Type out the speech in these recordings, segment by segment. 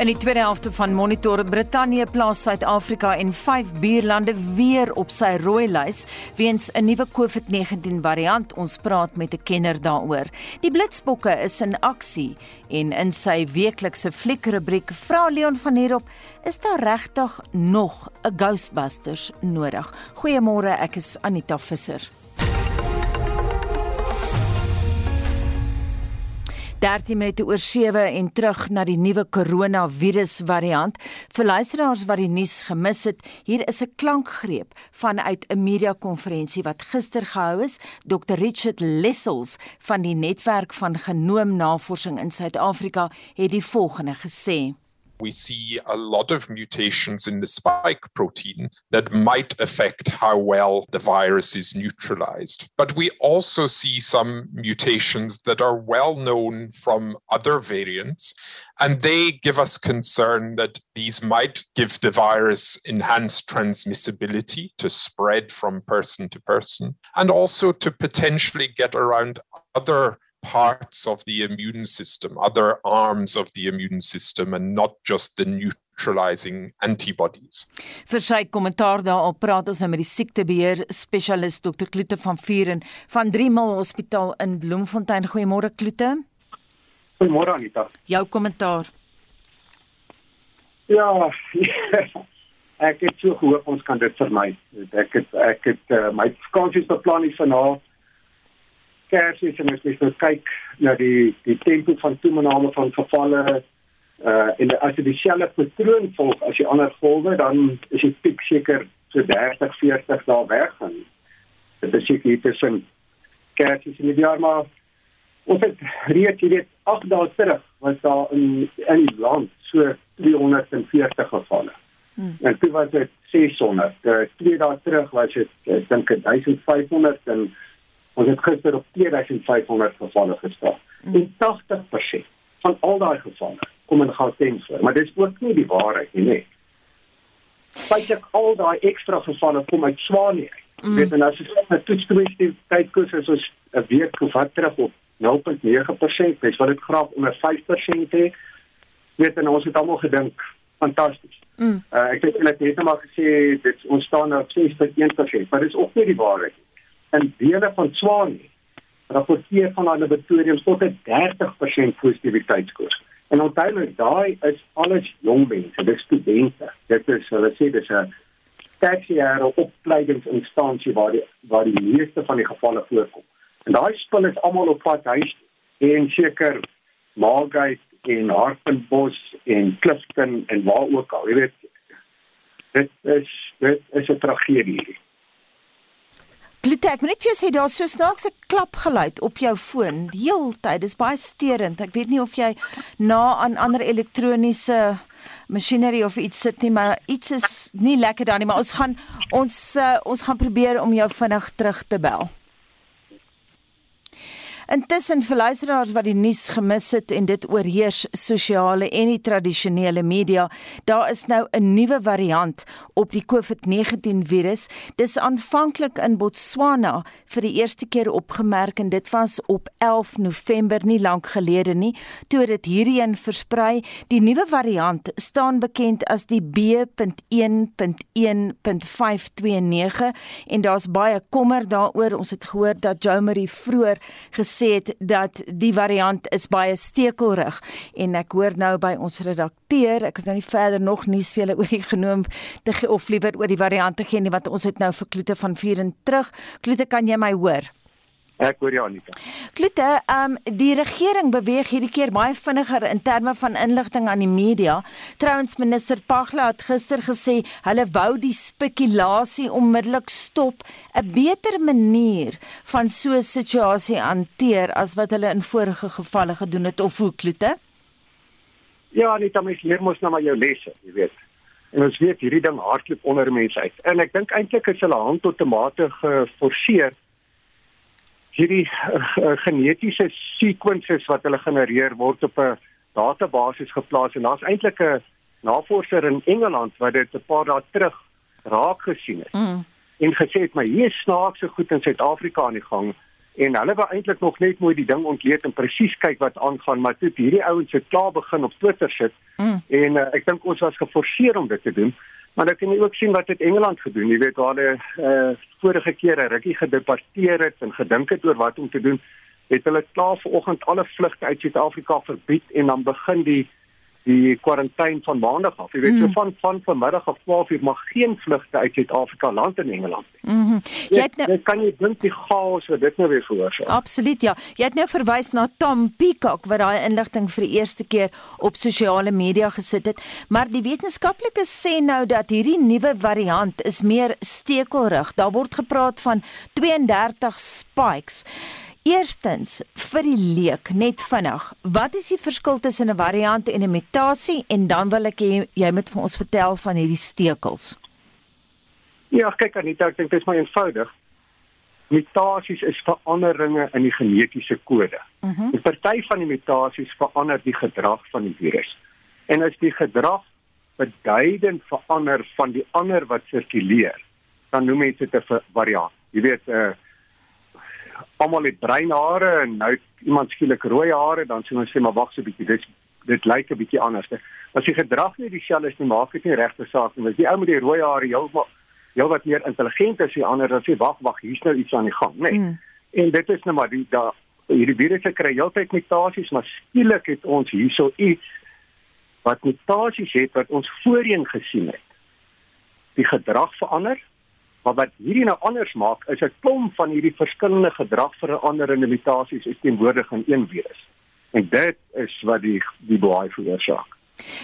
In die tweede helfte van Monitor Brittanje plaas Suid-Afrika en 5 buurlande weer op sy rooi lys weens 'n nuwe COVID-19 variant. Ons praat met 'n kenner daaroor. Die Blitsbokke is in aksie en in sy weeklikse fliekrubriek vra Leon van hierop, is daar regtig nog 'n Ghostbusters nodig? Goeiemôre, ek is Anita Visser. 13 minute oor 7 en terug na die nuwe koronavirus variant. Vir luisteraars wat die nuus gemis het, hier is 'n klankgreep vanuit 'n media konferensie wat gister gehou is. Dr Richard Lessels van die netwerk van genoomnavorsing in Suid-Afrika het die volgende gesê: we see a lot of mutations in the spike protein that might affect how well the virus is neutralized. But we also see some mutations that are well known from other variants, and they give us concern that these might give the virus enhanced transmissibility to spread from person to person, and also to potentially get around other parts of the immune system, other arms of the immune system, and not just the neutralizing antibodies. Vir sy kommentaar daarop praat ons nou met die siektebeheer spesialist Dr. Kloete van Vuren van Driemel Hospitaal in Bloemfontein. Goeiemôre Kloete. Goeiemôre Anita. Jou kommentaar. Ja, ek het so gehoop ons kan dit vermy. Ek het ek het uh, my vakansies beplan hier vanaand kersies en as jy nou kyk na die die tempo van toename van gevalle uh en as jy dieselfde patroon volg as die ander golwe dan is die piek seker so 30 40 dae weg gaan. Dit is seker hier tussen kersies en die jaar maar ons het reeds jy weet 8 dae terug was daar in in die land so 340 gevalle. Hmm. En toe was dit 600. Uh, twee dae terug was dit ek dink 1500 en Ons het gister op 2500 gevalle gestaan. Mm. En 80% van al daai gevalle kom in Gauteng voor, maar dis ook nie die waarheid nie, nee. Feitelik al daai ekstra gevalle kom uit Swanie. Mm. Weet en as jy kyk na toetskommissie tydkoers is ons 'n week wat terug op 0.9%, dis wat dit graag onder 5% het. Weet en ons het almal gedink fantasties. Mm. Uh, ek dink net net maar gesê dit ons staan nou op 6.1%, maar dis ook nie die waarheid nie in dele van Swanie rapporteer van hulle laboratoriums tot 'n 30% positiwiteitskoers. En onthou net daai is alles jong mense, dis studente. Dit is hulle sê dis 'n tersiêre opleidingsinstansie waar die waar die meeste van die gevalle voorkom. En daai spul is almal op pad huis en seker Margate en Hartenbos en Clifton en waar ook al, jy weet dit is dit is 'n tragedie. Klute, ek moet net vir jou sê daar's so snaakse klapgeluid op jou foon die hele tyd. Dis baie sterend. Ek weet nie of jy na aan ander elektroniese masjinerie of iets sit nie, maar iets is nie lekker daar nie, maar ons gaan ons uh, ons gaan probeer om jou vinnig terug te bel. Intussen vir luisteraars wat die nuus gemis het en dit oorheers sosiale en die tradisionele media, daar is nou 'n nuwe variant op die COVID-19 virus. Dis aanvanklik in Botswana vir die eerste keer opgemerk en dit was op 11 November nie lank gelede nie, toe dit hierheen versprei. Die nuwe variant staan bekend as die B.1.1.529 en daar's baie kommer daaroor. Ons het gehoor dat Jo Marie vroeër gesê gesê het dat die variant is baie stekelrig en ek hoor nou by ons redakteur, ek het nou nie verder nog nuus vir julle oor die genoem te gee of liewer oor die variante gee nie wat ons het nou vir Kloete van Vuur en terug. Kloete, kan jy my hoor? Ek hoor jou Anika. Klote, ehm um, die regering beweeg hierdie keer baie vinniger in terme van inligting aan die media. Trouwens minister Pagla het gister gesê hulle wou die spekulasie onmiddellik stop, 'n beter manier van so 'n situasie hanteer as wat hulle in vorige gevalle gedoen het of hoe Klote? Ja, Anita, mens leer mos nou maar jou lesse, jy weet. En ons weet hierdie ding hardloop onder mense uit. En ek dink eintlik is hulle hand tot tomate geforseer hierdie uh, genetiese sequences wat hulle genereer word op 'n database geplaas en daar's eintlik 'n navorser in Engeland wat dit 'n paar dae terug raak gesien het. Mm. En gesê het maar hier snaakse goed in Suid-Afrika aan die gang en hulle wou eintlik nog net mooi die ding ontleed en presies kyk wat aangaan, maar toe hierdie ouens se klaar begin op Twitter sit Mm. en uh, ek dink ons was geforseer om dit te doen. Maar dan kan jy ook sien wat het Engeland gedoen. Jy weet waar hulle uh, vorige keer 'n rukkie gedebatteer het en gedink het oor wat om te doen, het hulle klaar vanoggend alle vlugte uit Suid-Afrika verbied en dan begin die die kwarantyne van maandag af. Jy weet mm. so van van vanmiddag af 12 uur mag geen vlugte uit Suid-Afrika land in Engeland nie. Mhm. Jy het nou Jy kan jy dink die chaos wat dit nou weer veroorsaak. Absoluut ja. Jy het nou verwys na Tom Peacock wat daai inligting vir die eerste keer op sosiale media gesit het, maar die wetenskaplikes sê nou dat hierdie nuwe variant is meer stekelrig. Daar word gepraat van 32 spikes. Eerstens, vir die leek net vinnig, wat is die verskil tussen 'n variant en 'n mutasie en dan wil ek hê jy moet vir ons vertel van hierdie stekels. Ja, kyk Anita, ek dink dit is maar eenvoudig. Mutasies is veranderinge in die genetiese kode. Mhm. Mm 'n Party van die mutasies verander die gedrag van die virus. En as die gedrag beduidend verander van die ander wat sirkuleer, dan noem mense dit 'n va- variant. Jy weet, uh almal het breinhare en nou iemand skielik rooi hare, dan sê ons sê maar wag so 'n bietjie, dit dit lyk 'n bietjie anders. As die gedrag nie dieselfde is nie, maak dit nie regte saak nie. As die ou met die rooi hare heeltemal heel wat meer intelligent as die ander, dan sê wag, wag, hier's nou iets aan die gang, nee. Mm. En dit is nou maar die da hierdie virusse kry heeltyd mutasies, maar skielik het ons hierso iets wat mutasies het wat ons voorheen gesien het. Die gedrag verander, maar wat hierdie nou anders maak is 'n klomp van hierdie verskillende gedragveranderende mutasies is teenwoordig in een virus. En dit is wat die die baie veroorsaak.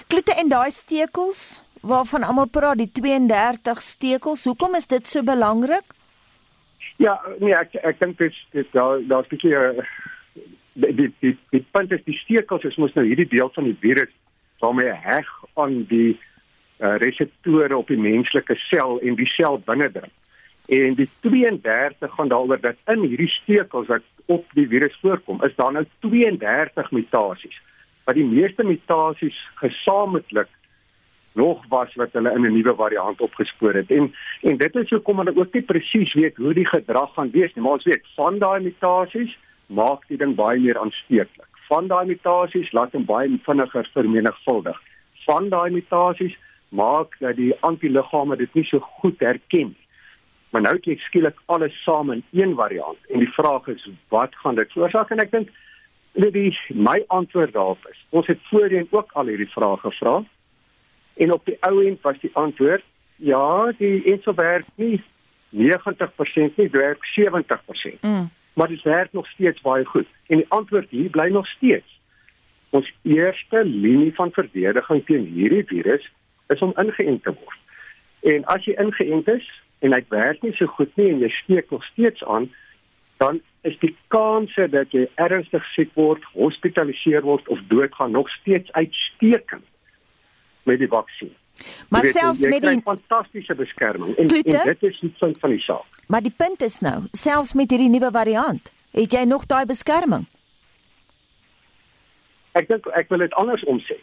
Klote en daai stekels waarvan almal praat, die 32 stekels, hoekom is dit so belangrik? Ja, nee, ek ek dink dit dit daar daar's 'n bietjie uh, die die die, die punt is die stekels is mos nou hierdie deel van die virus waarmee heg aan die uh, reseptore op die menslike sel en die sel binnedring. En die 32 gaan daaroor dat in hierdie stekels wat op die virus voorkom, is daar nou 32 mutasies. Wat die meeste mutasies gesamentlik nog was wat hulle in 'n nuwe variant opgespoor het. En en dit is hoekom hulle ook nie presies weet hoe die gedrag gaan wees nie, maar ons weet van daai mutasies maak die ding baie meer aansteeklik. Van daai mutasies laat hom baie vinniger vermenigvuldig. Van daai mutasies maak dat die antiliggame dit nie so goed herken nie. Maar nou jy skielik alles saam in een variant en die vraag is wat gaan dit veroorsaak en ek dink weet die my antwoord daarop is ons het voorheen ook al hierdie vrae gevra en op die ou end was die antwoord ja die enso werk nie 90% nie werk 70% Mm. maar dit werk nog steeds baie goed en die antwoord hier bly nog steeds ons eerste linie van verdediging teen hierdie virus is om ingeënt te word en as jy ingeënt is en dit werk nie so goed nie en jy steek nog steeds aan dan is die kanse dat jy ernstig siek word, hospitaliseer word of doodgaan nog steeds uitstekend met die vaksin. Maar weet, selfs met die fantastiese beskerming en, Klote? en dit is die punt van die saak. maar die punt is nou, selfs met hierdie nuwe variant, het jy nog daai beskerming. Ek dink ek wil dit andersom sê.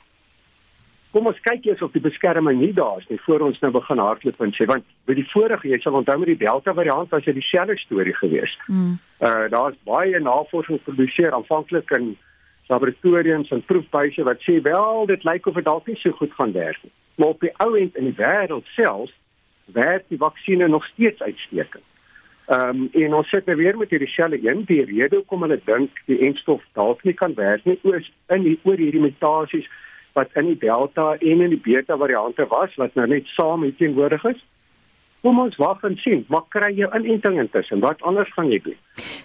Kom ons kyk eers of die beskerming nie daar is nie voor ons nou begin hardloop en sê want by die vorige jy sal onthou met die Delta variant was dit dieselfde storie geweest. Mm. Uh daar's baie navorsing gepubliseer aanvanklik in laboratoriums en proefbuise wat sê wel dit lyk of dit dalk nie so goed gaan werk nie. Maar op die ou end in die wêreld self werk die vaksines nog steeds uitstekend. Ehm um, en ons sit nou weer met hierdie selfe een die rede hoekom hulle dink die enstof dalk nie kan werk nie oor in die, oor hierdie mutasies wat in die delta en in die beta variante was wat nou net saam hier teenwoordig is. Kom ons wag en sien, maar kry jy inenting intussen? Wat anders gaan jy doen?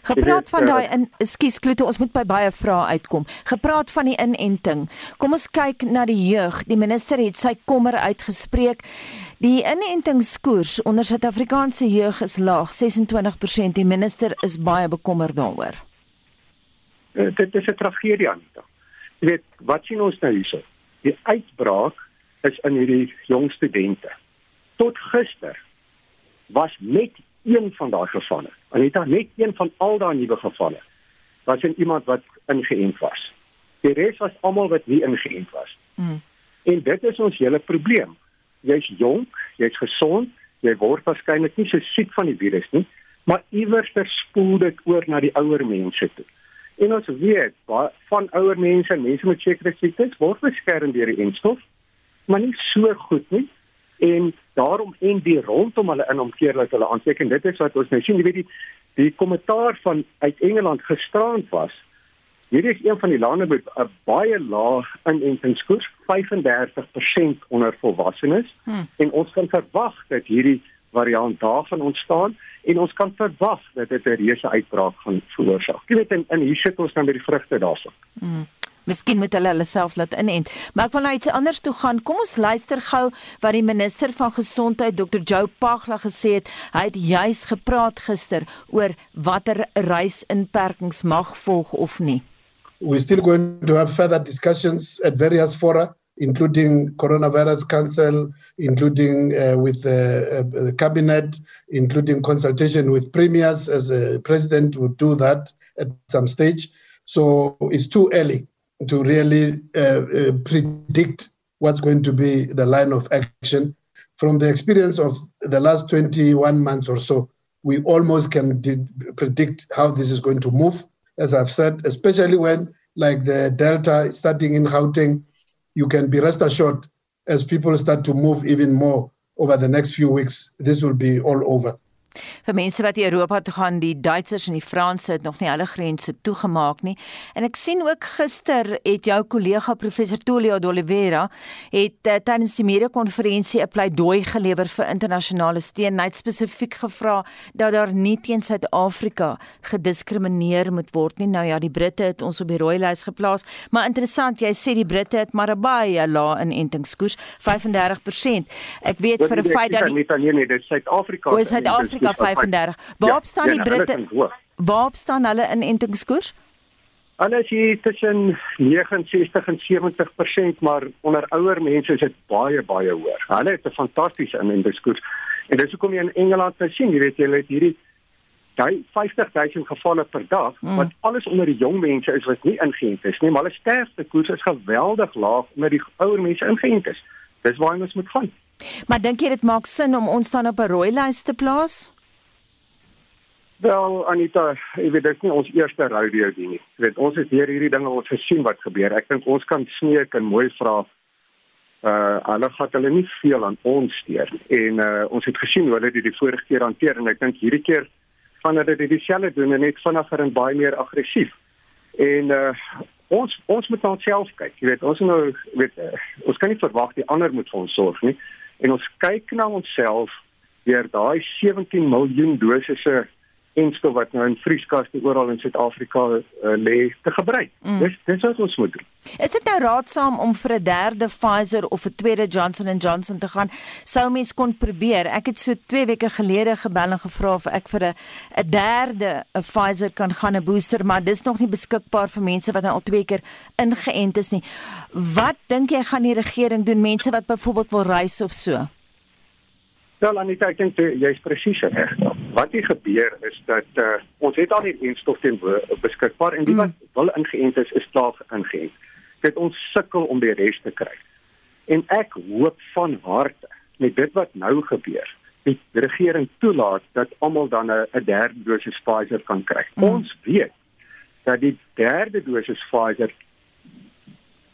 Gepraat weet, van eh, daai in ekskuus Kloete, ons moet by baie vrae uitkom. Gepraat van die inenting. Kom ons kyk na die jeug. Die minister het sy kommer uitgespreek. Die inentingskoers onder Suid-Afrikaanse jeug is laag, 26%. Die minister is baie bekommerd daaroor. Uh, dit is 'n tragedie Anita. Jy weet, wat sien ons nou hierso? Die uitbraak is in hierdie jong studente. Tot gister was net een van daai gevalle. Anita, net een van al daai nuwe gevalle was in iemand wat ingeënt was. Die res was almal wat nie ingeënt was. Mm. En dit is ons hele probleem. Jy's jonk, jy's gesond, jy word waarskynlik nie so siek van die virus nie, maar iewers verspoel dit oor na die ouer mense toe. En ons weet van ouer mense, mense met sekere siektes word beskerm deur die enstof, maar nie so goed nie. En daarom en die rondom hulle in omkeer dat hulle aanteken. Dit is wat ons nou sien, jy weet die die kommentaar van uit Engeland gisterand was. Hierdie is een van die lande met 'n baie lae inentingskoers, 35% onder volwassenes. Hmm. En ons kan verwag dat hierdie variant daarvan ontstaan en ons kan verwag dat dit 'n reuse uitbraak gaan veroorsaak. Jy weet en, en hier sit ons dan by die vrugte daarvan. Mm. Miskien moet hulle hulle self laat inent. Maar ek wil nou iets anders toe gaan. Kom ons luister gou wat die minister van gesondheid Dr. Joe Pagla gesê het. Hy het juis gepraat gister oor watter reisinperkings mag volg of nie. We're still going to have further discussions at various fora including coronavirus council, including uh, with the, uh, the, cabinet, including consultation with premiers, as a president would do that at some stage. So it's too early to really uh, uh predict what's going to be the line of action. From the experience of the last 21 months or so, we almost can predict how this is going to move. As I've said, especially when, like the Delta starting in Gauteng, you can be rest assured as people start to move even more over the next few weeks, this will be all over. Vir mense wat Europa toe gaan, die Duitsers en die Franse het nog nie hulle grense toegemaak nie. En ek sien ook gister het jou kollega professor Tolio D'Oliveira het uh, tydens die media-konferensie 'n pleidooi gelewer vir internasionale steun. Hy het spesifiek gevra dat daar nie teen Suid-Afrika gediskrimineer moet word nie. Nou ja, die Britte het ons op die rooi lys geplaas, maar interessant, jy sê die Britte het maar baie lae inentingskoers, 35%. Ek weet vir 'n feit dat nie alleen nie, dit Suid-Afrika. Is Suid-Afrika Suid-Afrika 35. Waarop ja, staan die Britte? Waarop staan hulle in entingskoers? Hulle is hier tussen 69 en 70%, maar onder ouer mense is dit baie baie hoër. Hulle het 'n fantastiese entingskoers. En dis hoekom jy in Engeland nou sien, jy weet jy het hierdie 50000 gevalle per dag, mm. wat alles onder die jong mense is wat nie ingeënt is nie, maar hulle sterfte koers is geweldig laag omdat die ouer mense ingeënt is. Dis waar ons moet gaan. Maar dink jy dit maak sin om ons dan op 'n rooi lys te plaas? Wel Anita, ek weet dit is nie ons eerste rodeo ding nie. Jy weet ons het hier hierdie dinge ons gesien wat gebeur. Ek dink ons kan sneek en mooi vra uh hulle gaan hulle nie veel aan ons steur en uh ons het gesien hoe hulle dit die vorige keer hanteer en ek dink hierdie keer gaan hulle dit dieselfde doen en net vinniger en baie meer aggressief. En uh ons ons moet na onsself kyk. Jy weet ons nou weet uh, ons kan nie verwag die ander moet vir ons sorg nie. En ons kyk na onsself deur daai 17 miljoen dosisse enstof wat nou in vrieskaste oral in Suid-Afrika uh, lê te gebruik. Mm. Dis dis wat ons moet doen. Is dit nou raadsaam om vir 'n derde Pfizer of 'n tweede Johnson & Johnson te gaan? Sou mens kon probeer. Ek het so 2 weke gelede gebel en gevra of ek vir 'n 'n derde 'n Pfizer kan gaan 'n booster, maar dis nog nie beskikbaar vir mense wat nou al twee keer ingeënt is nie. Wat dink jy gaan die regering doen mense wat byvoorbeeld wil reis of so? Wel Anita, ek dink jy's presies reg. Wat hier gebeur is dat uh, ons het al die enstof teen beskikbaar en die mm. wat wil ingeënt is, is daar ingeënt. Dit ons sukkel om die res te kry. En ek hoop van harte met dit wat nou gebeur, die regering toelaat dat almal dan 'n derde dosis Pfizer kan kry. Mm. Ons weet dat die derde dosis Pfizer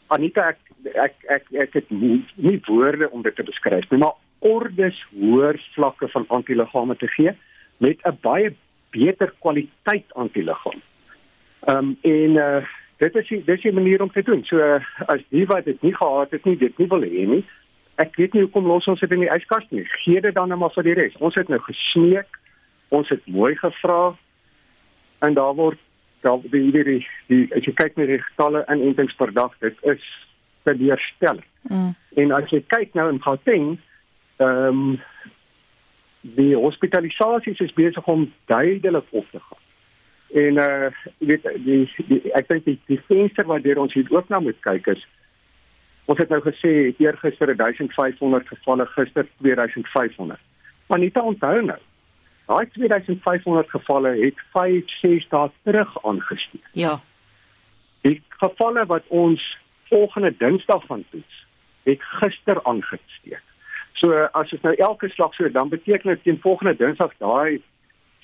Anita ek ek ek, ek het nie, nie woorde om dit te beskryf nie, maar ordes hoër vlakke van antiliggame te gee met 'n baie beter kwaliteit antiliggaam. Ehm um, en uh, dit is die, dit is die manier om te doen. So uh, as die wat dit nie gehad het nie, dit nie wil hê nie. Ek weet nie hoekom los ons dit in die yskas nie. Gee dit dan net maar vir die res. Ons het nou gesmeek. Ons het mooi gevra en daar word daar die die die, die as jy kyk na die getalle inentings per dag, dit is teleurstellend. Mm. En as jy kyk nou in Gauteng, ehm um, die hospitalisasies is besig om duidelik op te gaan. En uh weet die, die ek dink die, die venster wat deur ons hier ook nou moet kyk is ons het nou gesê eergister 1500 gevalle gister 2500. Maar nie te onthou nou. Daai 2500 gevalle het 5 6 dae terug aangesteek. Ja. Die gevalle wat ons volgende Dinsdag gaan toets het gister aangesteek. So as dit nou elke slag so dan beteken dit teen volgende Dinsdag daai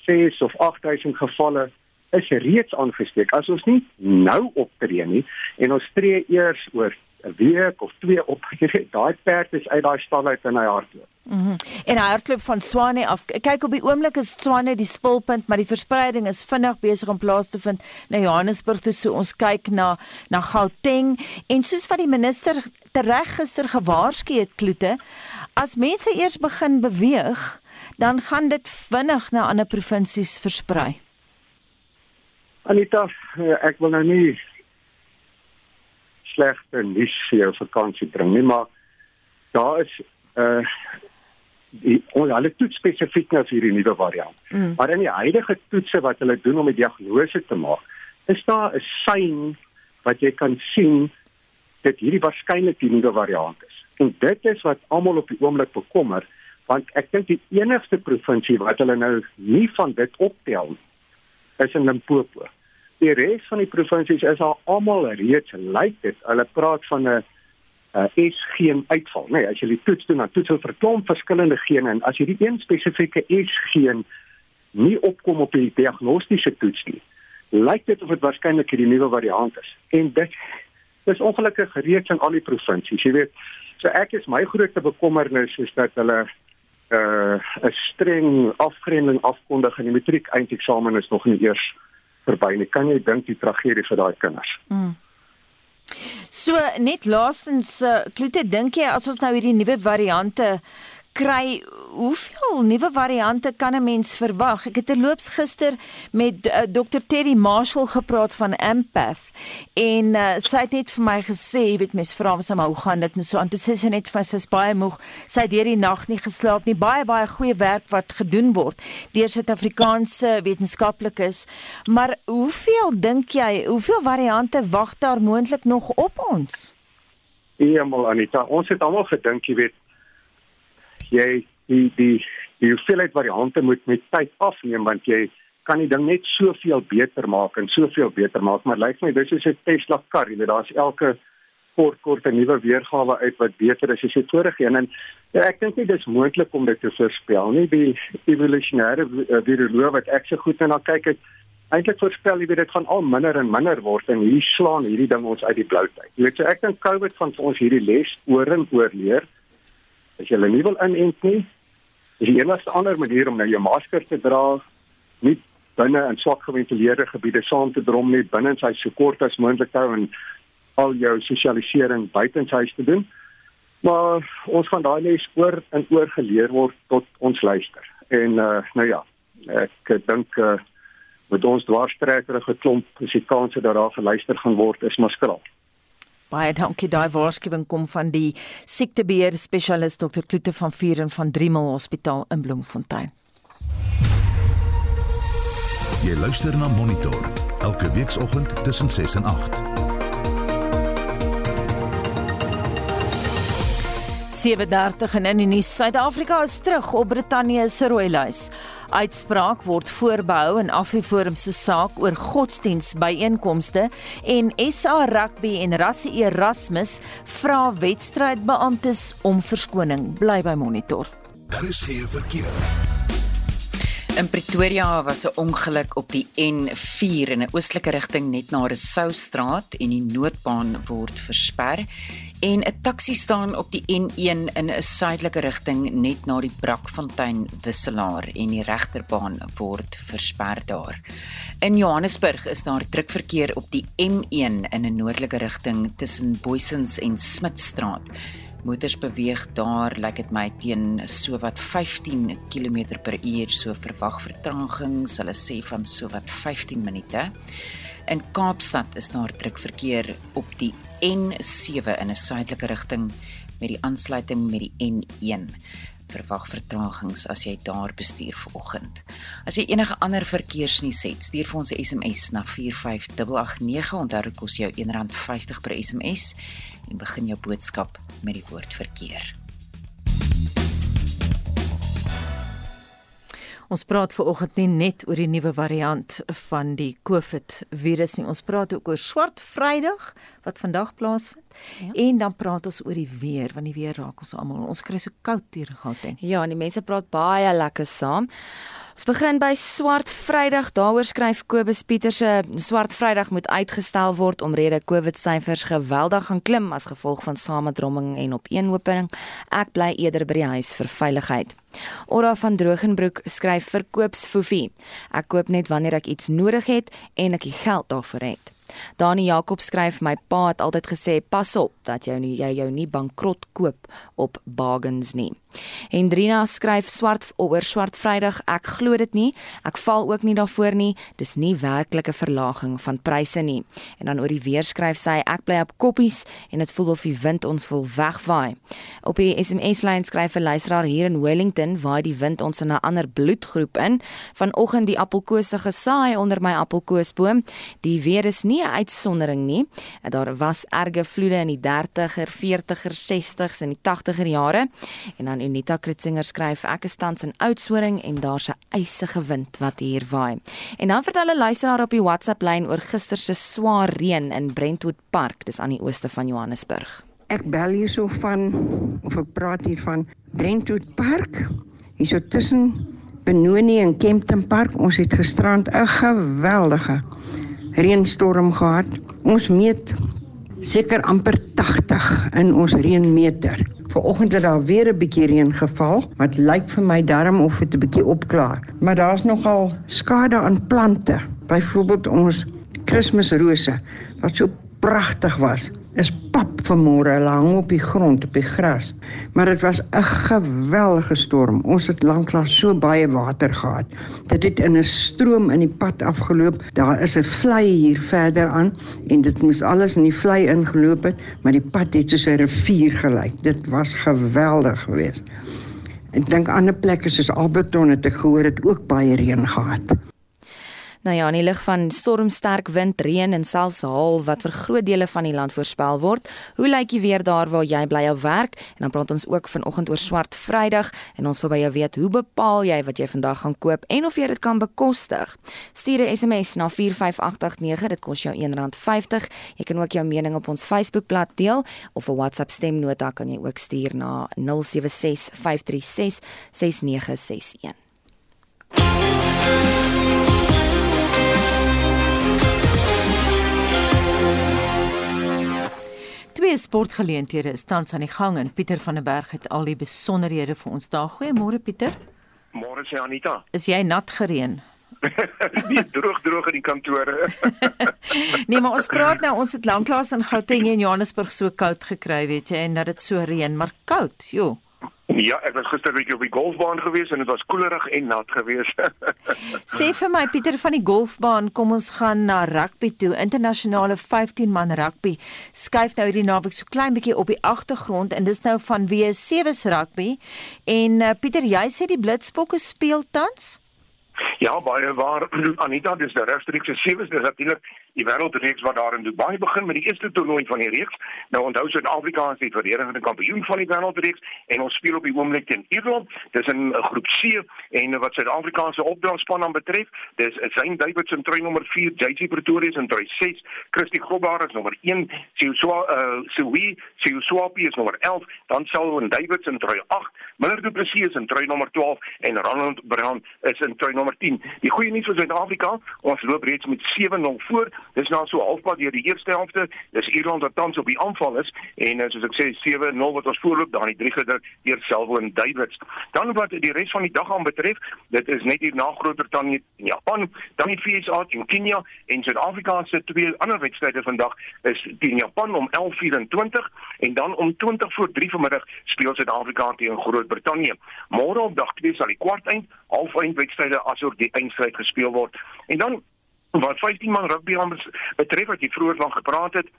6 of 8000 gevalle is reeds aangesteek. As ons nie nou optree nie en ons tree eers oor 'n week of twee op, daai perd is uit daai stal uit in hy hardloop. Mm en hy hardloop van Swane af. Kyk op die oomblik is Swane die spulpunt, maar die verspreiding is vinnig besig om plaas te vind na Johannesburg toe. So ons kyk na na Gauteng en soos wat die minister tereg gister gewaarsku het Kloete, as mense eers begin beweeg, dan gaan dit vinnig na ander provinsies versprei. Anita, eh, ek wil nou nie slegte nuus vir jou vakansie bring nie, maar daar is 'n uh, die hulle toets spesifiek nou vir hierdie nuwe variant. Mm. Maar in die huidige toetse wat hulle doen om 'n diagnose te maak, is daar 'n sein wat jy kan sien dat hierdie waarskynlik die nuwe variant is. En dit is wat almal op die oomblik bekommer, want ek dink die enigste provinsie wat hulle nou nie van dit optel is in Limpopo. Die res van die provinsies is al almal reeds lyk dit. Hulle praat van 'n uh, S geen uitval. Nee, as jy die toets doen, dan toets hulle vir klomp verskillende gene en as jy die een spesifieke S geen nie opkom op die diagnostiese toets nie, lyk dit of dit waarskynlik hierdie nuwe variant is. En dit is ongelukkig reeds in al die provinsies. Jy weet, so ek is my grootste bekommernis is dat hulle uh 'n streng afgrending afkondig in die matriek eindeksamen is nog nie eers verby nie. Kan jy dink die tragedie vir daai kinders? Mm. So net laasens, uh, Kloete, dink jy as ons nou hierdie nuwe variante kry hoeveel nuwe variante kan 'n mens verwag? Ek het terloops gister met uh, Dr Terry Marshall gepraat van Empath en uh, sy het net vir my gesê, jy weet mens vra hom hoe gaan dit en so aan toe sê sy net vir my sy's baie moeg. Sy het hierdie nag nie geslaap nie. Baie baie goeie werk wat gedoen word deur Suid-Afrikaanse wetenskaplikes. Maar hoeveel dink jy, hoeveel variante wag daar moontlik nog op ons? Eemal Anita, ons het almal gedink, jy weet jy die die die hoeveelheid variante moet met tyd afneem want jy kan die ding net soveel beter maak en soveel beter maak maar lyk my dis is 'n Tesla kar jy weet daar's elke kort kort 'n nuwe weergawe uit wat beter is as die vorige een. En ja, ek dink nie dis moontlik om dit te voorspel nie. Die evolusionêre eh, viroloog wat ek so goed na kyk het eintlik voorspel jy weet dit gaan al minder en minder word en hier slaan hierdie ding ons uit die blou uit jy weet so ek dink covid van ons hierdie les oor en oor leer As jy hulle nie wil inent nie, is die enigste ander manier om nou jou masker te dra, nie binne in swak geventileerde gebiede saam te drom nie, binne sy so kort as moontlik hou en al jou sosialisering buite in huis te doen. Maar ons gaan daai les oor en oor geleer word tot ons luister. En uh nou ja, ek dink uh met ons dwarstrekkerige klomp, is die kans dat daar geluister gaan word is maar skraal. Baie dankie. Daai waarskuwing kom van die siektebeheer spesialist Dr. Kloete van Vuren van Driemel Hospitaal in Bloemfontein. Jy luister na Monitor elke weekoggend tussen 6 en 8. 7:30 en in die Suid-Afrika is terug op Brittanje se rooi lys. Uitspraak word voorbehou in Afriforum se saak oor godsdienstbyeenkomste en SA Rugby en Rassie Erasmus vra wedstrydbeamptes om verskoning. Bly by Monitor. Daar is geen verkeer. In Pretoria was 'n ongeluk op die N4 in 'n oostelike rigting net na Rousseaustraat en die noodbaan word versper en 'n taxi staan op die N1 in 'n suidelike rigting net na die Brakfontein wisselaar en die regterbaan word versper daar. In Johannesburg is daar druk verkeer op die M1 in 'n noordelike rigting tussen Boysens en Smitstraat. Motors beweeg daar, lyk like dit my teen so wat 15 km/h, so verwag vertragings, hulle sê van so wat 15 minute. In Kaapstad is daar druk verkeer op die N7 in 'n suidelike rigting met die aansluiting met die N1. Verwag vertragings as jy daar bestuur vanoggend. As jy enige ander verkeersnuus het, stuur vir ons 'n SMS na 45889. Onthou dit kos jou R1.50 per SMS en begin jou boodskap met die woord verkeer. Ons praat veraloggend nie net oor die nuwe variant van die COVID virus nie. Ons praat ook oor Swart Vrydag wat vandag plaasvind. Ja. En dan praat ons oor die weer want die weer raak ons almal. Ons kry so koud hier in Gauteng. Ja, en die mense praat baie lekker saam. Ons begin by Swart Vrydag. Daaroor skryf Kobus Pieterse, Swart Vrydag moet uitgestel word omrede COVID syfers geweldig gaan klim as gevolg van samedromming en opeenhoping. Ek bly eerder by die huis vir veiligheid. Ora van Drogenbroek skryf verkoops Fofie. Ek koop net wanneer ek iets nodig het en ek die geld daarvoor het. Dani Jakob skryf my pa het altyd gesê pas op dat jy nie jy jou nie bankrot koop op bargains nie. Hendrina skryf swart oor swart Vrydag ek glo dit nie ek val ook nie daarvoor nie dis nie werklike verlaging van pryse nie. En dan oor die weer skryf sy ek bly op koppies en dit voel of die wind ons wil wegwaai. Op die SMS lyn skryf 'n luisteraar hier in Wellington waai die wind ons in 'n ander bloedgroep in. Vanoggend die appelkose gesaai onder my appelkoesboom. Die weer is nie 'n uitsondering nie. Daar was erge vloede in die 30er, 40er, 60s en die 80er jare. En dan Unita Kritzinger skryf ek is tans in Oudtshoorn en daar's 'n ysige wind wat hier waai. En dan vertel 'n luisteraar op die WhatsApp lyn oor gister se swaar reën in Brentwood Park, dis aan die ooste van Johannesburg. Ek bel hierso van of ek praat hier van Brentwood Park. Hierso tussen Benoni en Kempton Park. Ons het gisterand 'n geweldige reënstorm gehad. Ons meet seker amper 80 in ons reënmeter. Vanoggend het daar weer 'n bietjie reën geval wat lyk vir my darm of dit 'n bietjie opklaar. Maar daar's nogal skade aan plante. Byvoorbeeld ons Kersrose wat so pragtig was is pap vanmôre hang op die grond op die gras. Maar dit was 'n geweldige storm. Ons het lanklaas so baie water gehad. Dit het in 'n stroom in die pad afgeloop. Daar is 'n vlei hier verder aan en dit moes alles in die vlei ingeloop het, maar die pad het soos 'n rivier gelyk. Dit was geweldig geweest. Ek dink ander plekke soos Alberton het ek gehoor het ook baie reën gehad. Nou ja, in die lig van stormsterk wind, reën en selfs haal wat vir groot dele van die land voorspel word, hoe lyk die weer daar waar jy bly of werk? En dan praat ons ook vanoggend oor Swart Vrydag en ons wil by jou weet, hoe bepaal jy wat jy vandag gaan koop en of jy dit kan bekostig? Stuur 'n SMS na 45889, dit kos jou R1.50. Jy kan ook jou mening op ons Facebookblad deel of 'n WhatsApp stemnota kan jy ook stuur na 0765366961. Twee sportgeleenthede is tans aan die gang en Pieter van der Berg het al die besonderhede vir ons daar. Goeiemôre Pieter. Môre sê Anita. Is jy nat gereën? nie droog droog in die kantore. nee, maar ons praat nou ons het lanklaas in Gauteng en Johannesburg so koud gekry, weet jy, en dat dit so reën, maar koud, joh. Ja, ek was gister bietjie op die golfbaan gewees en dit was koelerig en nat gewees. Sê vir my Pieter van die golfbaan, kom ons gaan na rugby toe. Internasionale 15 man rugby skuif nou hierdie naweek so klein bietjie op die agtergrond en dis nou van W7 se rugby. En uh, Pieter, jy sê die Blitsbokke speel tans? Ja, baie waar Anita, dis die regstreekse sewe, dis natuurlik die wêreldreeks wat daar in Dubai begin met die eerste toernooi van die reeks. Nou onthou Suid-Afrika is die verdedigende kampioen van die wêreldreeks en ons speel op die oomblik teen Ierland. Dis in 'n groep C en wat Suid-Afrikaanse opdragspan aan betref, dis Zayn Davids in trui nommer 4, JJ Pretorius in trui 6, Christy Grobler is nommer 1, Siuswa uh Siwi, Siuswapi is nommer 11, dan Selwyn Davids in trui 8, Miller Du Plessis is in trui nommer 12 en Ronald Brown is in trui nommer 10. Die goeie nuus vir Suid-Afrika, ons loop reeds met 7-0 voor. Dis nou so halfpad deur die eerste helfte. Dis Ierland wat tans op die aanval is en soos ek sê 7-0 wat ons voorloop daar in die drie gedruk deur Selwyn Davids. Dan wat die res van die dag aan betref, dit is net hier na Groot-Brittanje en Japan, dan die FSA en Kenia en Suid-Afrika se twee ander wedstryde vandag is teen Japan om 11:24 en dan om 20 voor 3 vanmiddag speel Suid-Afrika teen Groot-Brittanje. Môre op dag 2 sal die kwarteind, halfeind wedstryde asook die eindstryd gespeel word. En dan wat 15 man rugby aan betref wat jy vroeër van gepraat het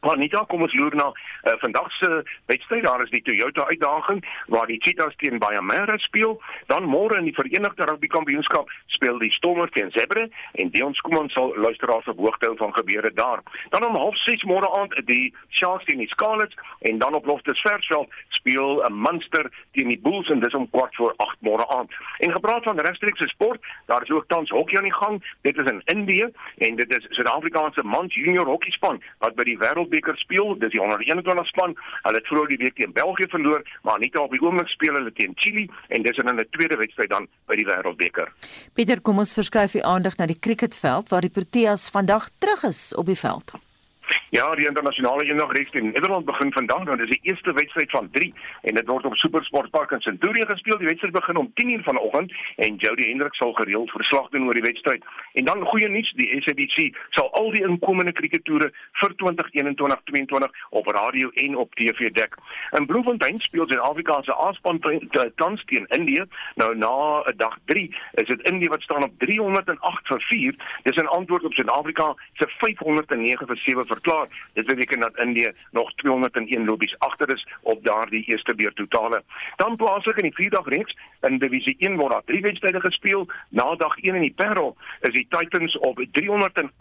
Anita, kom ons loer na uh, vandag se wedstryd. Daar is die Toyota uitdaging waar die Cheetahs teen Banyamera speel. Dan môre in die Verenigde Rugby Kampioenskap speel die Stormers teen Zebra en Dion Skuman sal luisteraars op hoogte hou van gebeure daar. Dan om 06:30 môre aand die Sharks teen die Scarlets en dan op Loftus Versveld speel 'n Munster teen die Bulls en dis om kwart voor 8 môre aand. En gepraat van regstreekse sport, daar is ook tans hokkie aan die gang. Dit is in Indië en dit is Suid-Afrikaanse mans junior hokkiespan wat by die wêreld Wêreldbeker speel. Dis die 121 span. Hulle het vroeër die week teen België verloor, maar nie op die oomblik speel hulle teen Chili en dis in 'n tweede wedstryd dan by die Wêreldbeker. Pieter, kom ons verskuif die aandag na die cricketveld waar die Proteas vandag terug is op die veld. Ja, die internasionale eendagreeks in Nederland begin vandag. Nou, dit is die eerste wedstryd van 3 en dit word op Supersport Park in Centurion gespeel. Die wedstryd begin om 10:00 vanoggend en Jody Hendrik sal gereeld verslag doen oor die wedstryd. En dan goeie nuus, die SABC sal al die inkomende krieketoere vir 2021-22 op radio en op TV dek. In Bloemfontein speel Suid-Afrika se A-span tans teen Indië. Nou na 'n dag 3 is dit Indië wat staan op 308 vir 4. Dis 'n antwoord op Suid-Afrika se 509 vir 7 verklaar jaar. Dit beteken dat Indië nog 201 lopies agter is op daardie eerste beurt totale. Dan plaaslik in die vierdag reeks in divisie 1 word daar drie wedstryde gespeel. Na dag 1 in die Parel is die Titans op 308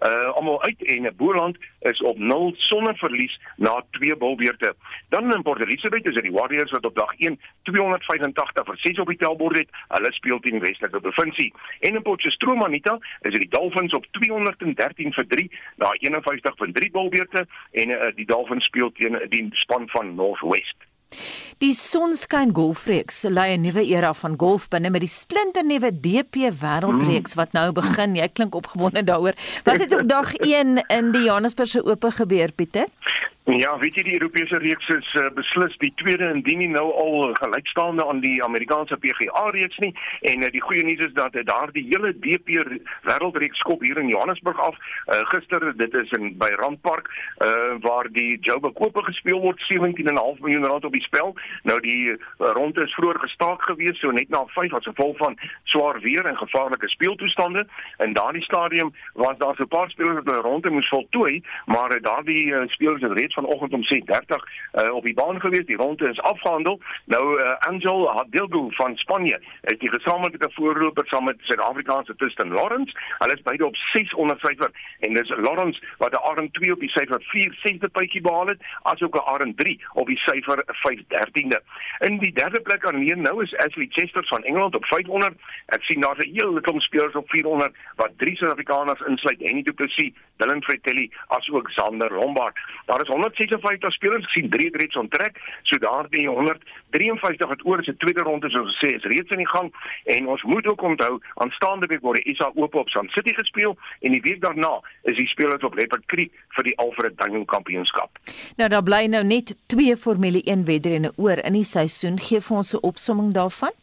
uh almal uit en Boland is op 0 sonder verlies na twee bilbeurte. Dan in Port Elizabeth is dit die Warriors wat op dag 1 285 vir 6 op die tellbord het. Hulle speel teen die Weselike provinsie. En in Potchefstroom Anita is dit die Dolphins op 213 vir 3 na 51 vir 3 bilbeurte en uh, die Dolphins speel teen die span van Northwest. Die Sonskyn Golfreeks lei 'n nuwe era van golf binne met die splinternuwe DP Wêreldreeks wat nou begin. Jy klink opgewonde daaroor. Wat het op dag 1 in die Johannesburgse Ope gebeur, Pieter? Ja, weet jy die Europese reeks is uh, beslis die tweede indien nie nou al gelykstaande aan die Amerikaanse PGA reeks nie en uh, die goeie nuus is dat uh, daardie hele DP wêreldreeks skop hier in Johannesburg af. Uh, gister dit is in by Randpark uh, waar die Joburg Kope gespeel word 17.5 miljoen rand op die spel. Nou die uh, ronde is vroeër gestaak gewees so net na 5 as gevolg van swaar weer en gevaarlike speeltoestande. In daardie stadium was daar so 'n paar spelers wat hulle ronde moes voltooi, maar uh, daardie uh, spelers het reeds vanoggend om 6:30 uh, op die baan gewees. Die ronde is afgehandel. Nou uh, Angel Hadilgu van Spanje is die gesamentlike voorloper saam met Suid-Afrikaanse Tristan Lawrence. Hulle is beide op 600 syfer en dis Lawrence wat 'n Arend 2 op die syfer 4 sesde puitjie behaal het, asook 'n Arend 3 op die syfer 5 13de. In die derde plek aan hier nou is Ashley Chester van Engeland op 500. Ek sien daar's 'n hele klomp spelers op 400 wat drie Suid-Afrikaners insluit, Henny Du Plessis, Dylan Fratelli asook Sander Lombard. Daar is 156 spelers gesien, drie het reeds onttrek. So daardie 153 wat oor is se tweede ronde soos ons sê is reeds in die gang en ons moet ook onthou aanstaande week word die SA Ope op Sun City gespeel en die week daarna is die spelers op Leopard Creek vir die Alfred Daniel Kampioenskap. Nou daar bly nou net twee Formule 1 wedrenne oor in die seisoen. Gee vir ons 'n opsomming daarvan.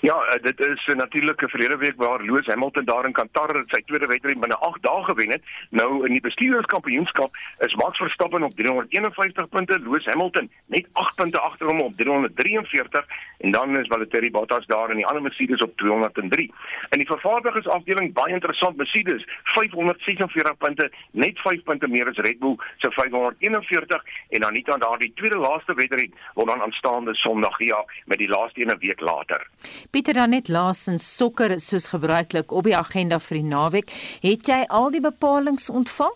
Ja, eh, dit is 'n natuurlike verlede week waar Lewis Hamilton daar in Qatar sy tweede wedren binne 8 dae gewen het. Nou in die bestuurderskampioenskap is Max Verstappen op 351 punte, Lewis Hamilton net 8 punte agter hom op 343 en dan is Valtteri Bottas daar in die ander Mercedes op 203. In die vervaardigersafdeling baie interessant Mercedes 546 punte, net 5 punte meer as Red Bull se 541 en dan net aan daardie tweede laaste wedren word dan aanstaande Sondag ja met die laaste ene week later. Pieter dan net laasens sokker soos gebruiklik op die agenda vir die naweek. Het jy al die bepalinge ontvang?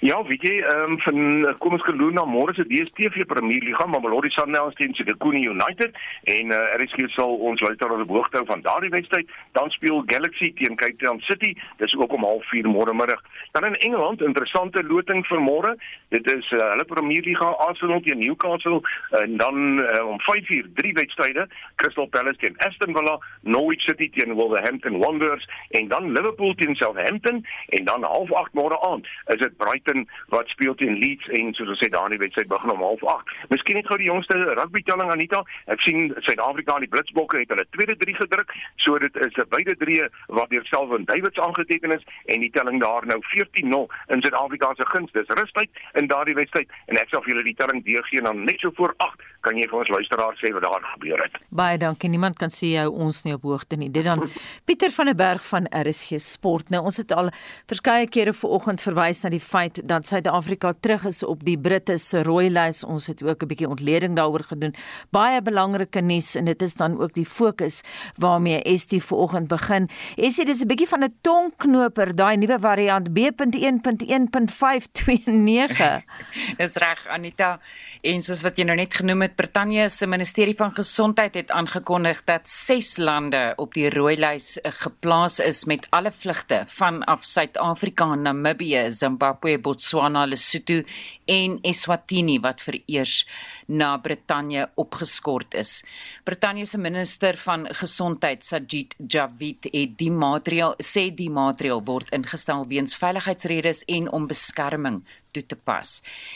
Ja, weet jy, ehm um, van kom ons geloer na môre se DStv Premier Liga, Mamelodi Sundowns teen Sekhukhune United en uh, eh, RSG sal ons luisteraars op hoogte hou van daardie wedstryd. Dan speel Galaxy teen Cape Town City. Dis ook om 04:30 môre middag. Dan in Engeland, interessante loting vir môre. Dit is uh, hulle Premier Liga Arsenal teen Newcastle en dan uh, om 5:00 drie wedstryde, Crystal Palace teen Aston Villa, Norwich City teen Wolverhampton Wanderers en dan Liverpool teen Southampton en dan half 8 môre aand is dit Brighton wat speel teen Leeds en soos ons sê daar in die wedstryd begin om 08:30. Miskien net gou die jongste rugby telling Anita. Ek sien Suid-Afrika in die Blitsbokke het hulle tweede 3 gedruk. So dit is 'n beide drie wat deur Selwyn Davids aangeteken is en die telling daar nou 14-0 in Suid-Afrika se guns. Dis rustyd in daardie wedstryd en ek sal vir julle die telling deurgee dan net so voor 8 kan jy vir ons luisteraars sê wat daar gebeur het? Baie dankie. Niemand kan sê jou ons nie op hoogte nie. Dit dan Pieter van der Berg van RSG Sport. Nou ons het al verskeie kere vanoggend verwys na die feit dat Suid-Afrika terug is op die Britte se rooi lys. Ons het ook 'n bietjie ontleding daaroor gedoen. Baie belangrike nuus en dit is dan ook die fokus waarmee ST vanoggend begin. ST dis 'n bietjie van 'n tongknoper daai nuwe variant B.1.1.529. Is reg Anita. En soos wat jy nou net genoem het, Brittanje se ministerie van gesondheid het aangekondig dat 6 lande op die rooi lys eh, geplaas is met alle vlugte vanaf Suid-Afrika, Namibië, Zimbabwe, Botswana, Lesotho en Eswatini wat vereers na Brittanje opgeskort is. Brittanje se minister van gesondheid, Sajid Javid, het die maatreël sê die maatreël word ingestel weens veiligheidsredes en om beskerming toe te pas.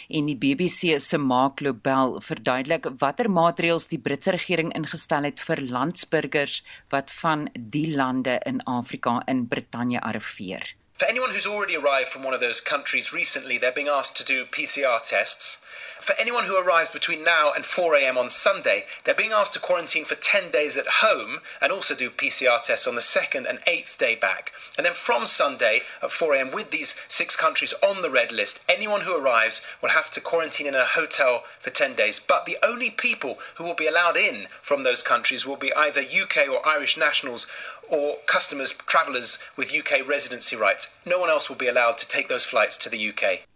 En die BBC se Mark Lobel verduidelik watter maatreëls die Britse regering ingestel het vir landsburgers wat van die lande in Afrika in Brittanje arriveer. For anyone who's already arrived from one of those countries recently, they're being asked to do PCR tests. For anyone who arrives between now and 4 a.m. on Sunday, they're being asked to quarantine for 10 days at home and also do PCR tests on the second and eighth day back. And then from Sunday at 4 a.m., with these six countries on the red list, anyone who arrives will have to quarantine in a hotel for 10 days. But the only people who will be allowed in from those countries will be either UK or Irish nationals or customers, travellers with UK residency rights. No one else will be allowed to take those flights to the UK.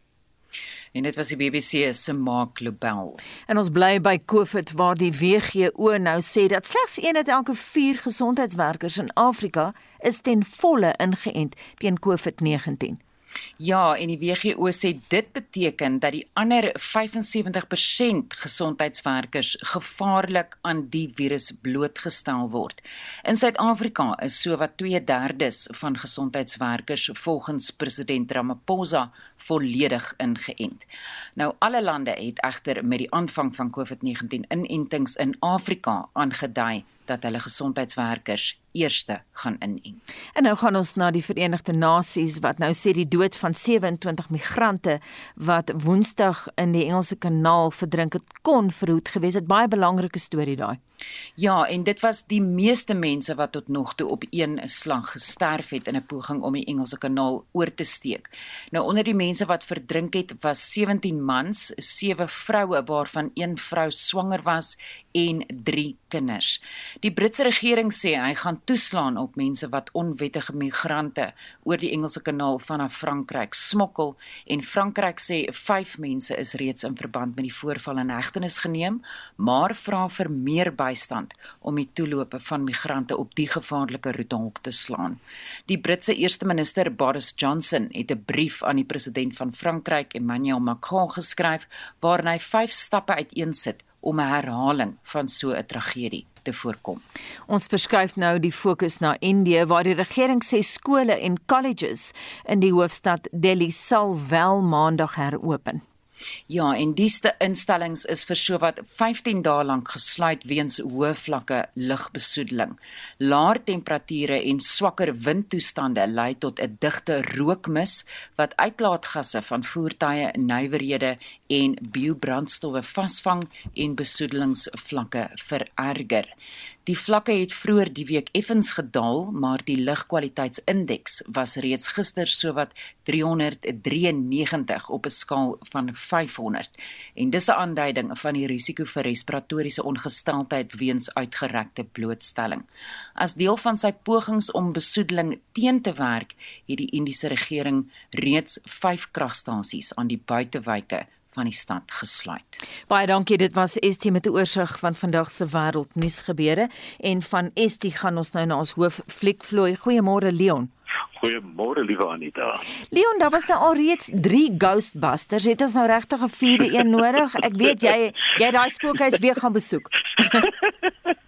En dit was die BBC se Mark Lobel. En ons bly by COVID waar die WHO nou sê dat slegs 1 uit elke 4 gesondheidswerkers in Afrika is ten volle ingeënt teen COVID-19. Ja, en die WHO sê dit beteken dat die ander 75% gesondheidswerkers gevaarlik aan die virus blootgestel word. In Suid-Afrika is sowat 2/3 van gesondheidswerkers volgens president Ramaphosa volledig ingeënt. Nou alle lande het egter met die aanvang van COVID-19 inentings in Afrika aangedui dat hulle gesondheidswerkers eerste gaan inent. En nou gaan ons na die Verenigde Nasies wat nou sê die dood van 27 migrante wat Woensdag in die Engelse Kanaal verdrink het kon verhoed gewees het. Baie belangrike storie daai. Ja, en dit was die meeste mense wat tot nog toe op een slag gesterf het in 'n poging om die Engelse Kanaal oor te steek. Nou onder die mense wat verdrink het was 17 mans, 7 vroue waarvan een vrou swanger was en 3 kinders. Die Britse regering sê hy gaan toeslaan op mense wat onwettige migrante oor die Engelse Kanaal vanaf Frankryk smokkel en Frankryk sê 5 mense is reeds in verband met die voorval in hegtenis geneem, maar vra vir meer bystand om die toelope van migrante op die gevaarlike roete hok te slaan. Die Britse eerste minister Boris Johnson het 'n brief aan die president van Frankryk, Emmanuel Macron, geskryf waarin hy 5 stappe uiteensit om 'n herhaling van so 'n tragedie te voorkom. Ons verskuif nou die fokus na Indië waar die regering sê skole en colleges in die hoofstad Delhi sal wel maandag heropen. Ja, en dieste instellings is vir sowat 15 dae lank gesluit weens hoë vlakke lugbesoedeling. Laer temperature en swakker windtoestande lei tot 'n digte rookmis wat uitlaatgasse van voertuie, nywerhede en biobrandstowwe vasvang en besoedelingsvlakke vererger. Die vlakke het vroeër die week effens gedaal, maar die lugkwaliteitsindeks was reeds gister sowat 393 op 'n skaal van 500. En dis 'n aanduiding van die risiko vir respiratoriese ongesteldheid weens uitgerekte blootstelling. As deel van sy pogings om besoedeling teen te werk, het die Indiese regering reeds 5 kragstasies aan die buitewyke van die stad gesluit. Baie dankie. Dit was ST met 'n oorsig van vandag se wêreldnuus gebeure en van ST gaan ons nou na ons hoof fliek vloei. Goeiemôre Leon. Goeiemôre liewe Anita. Leon, daar was nou al reeds 3 Ghostbusters. Het ons nou regtig 'n vierde een nodig? Ek weet jy jy daai spookhuis weer gaan besoek.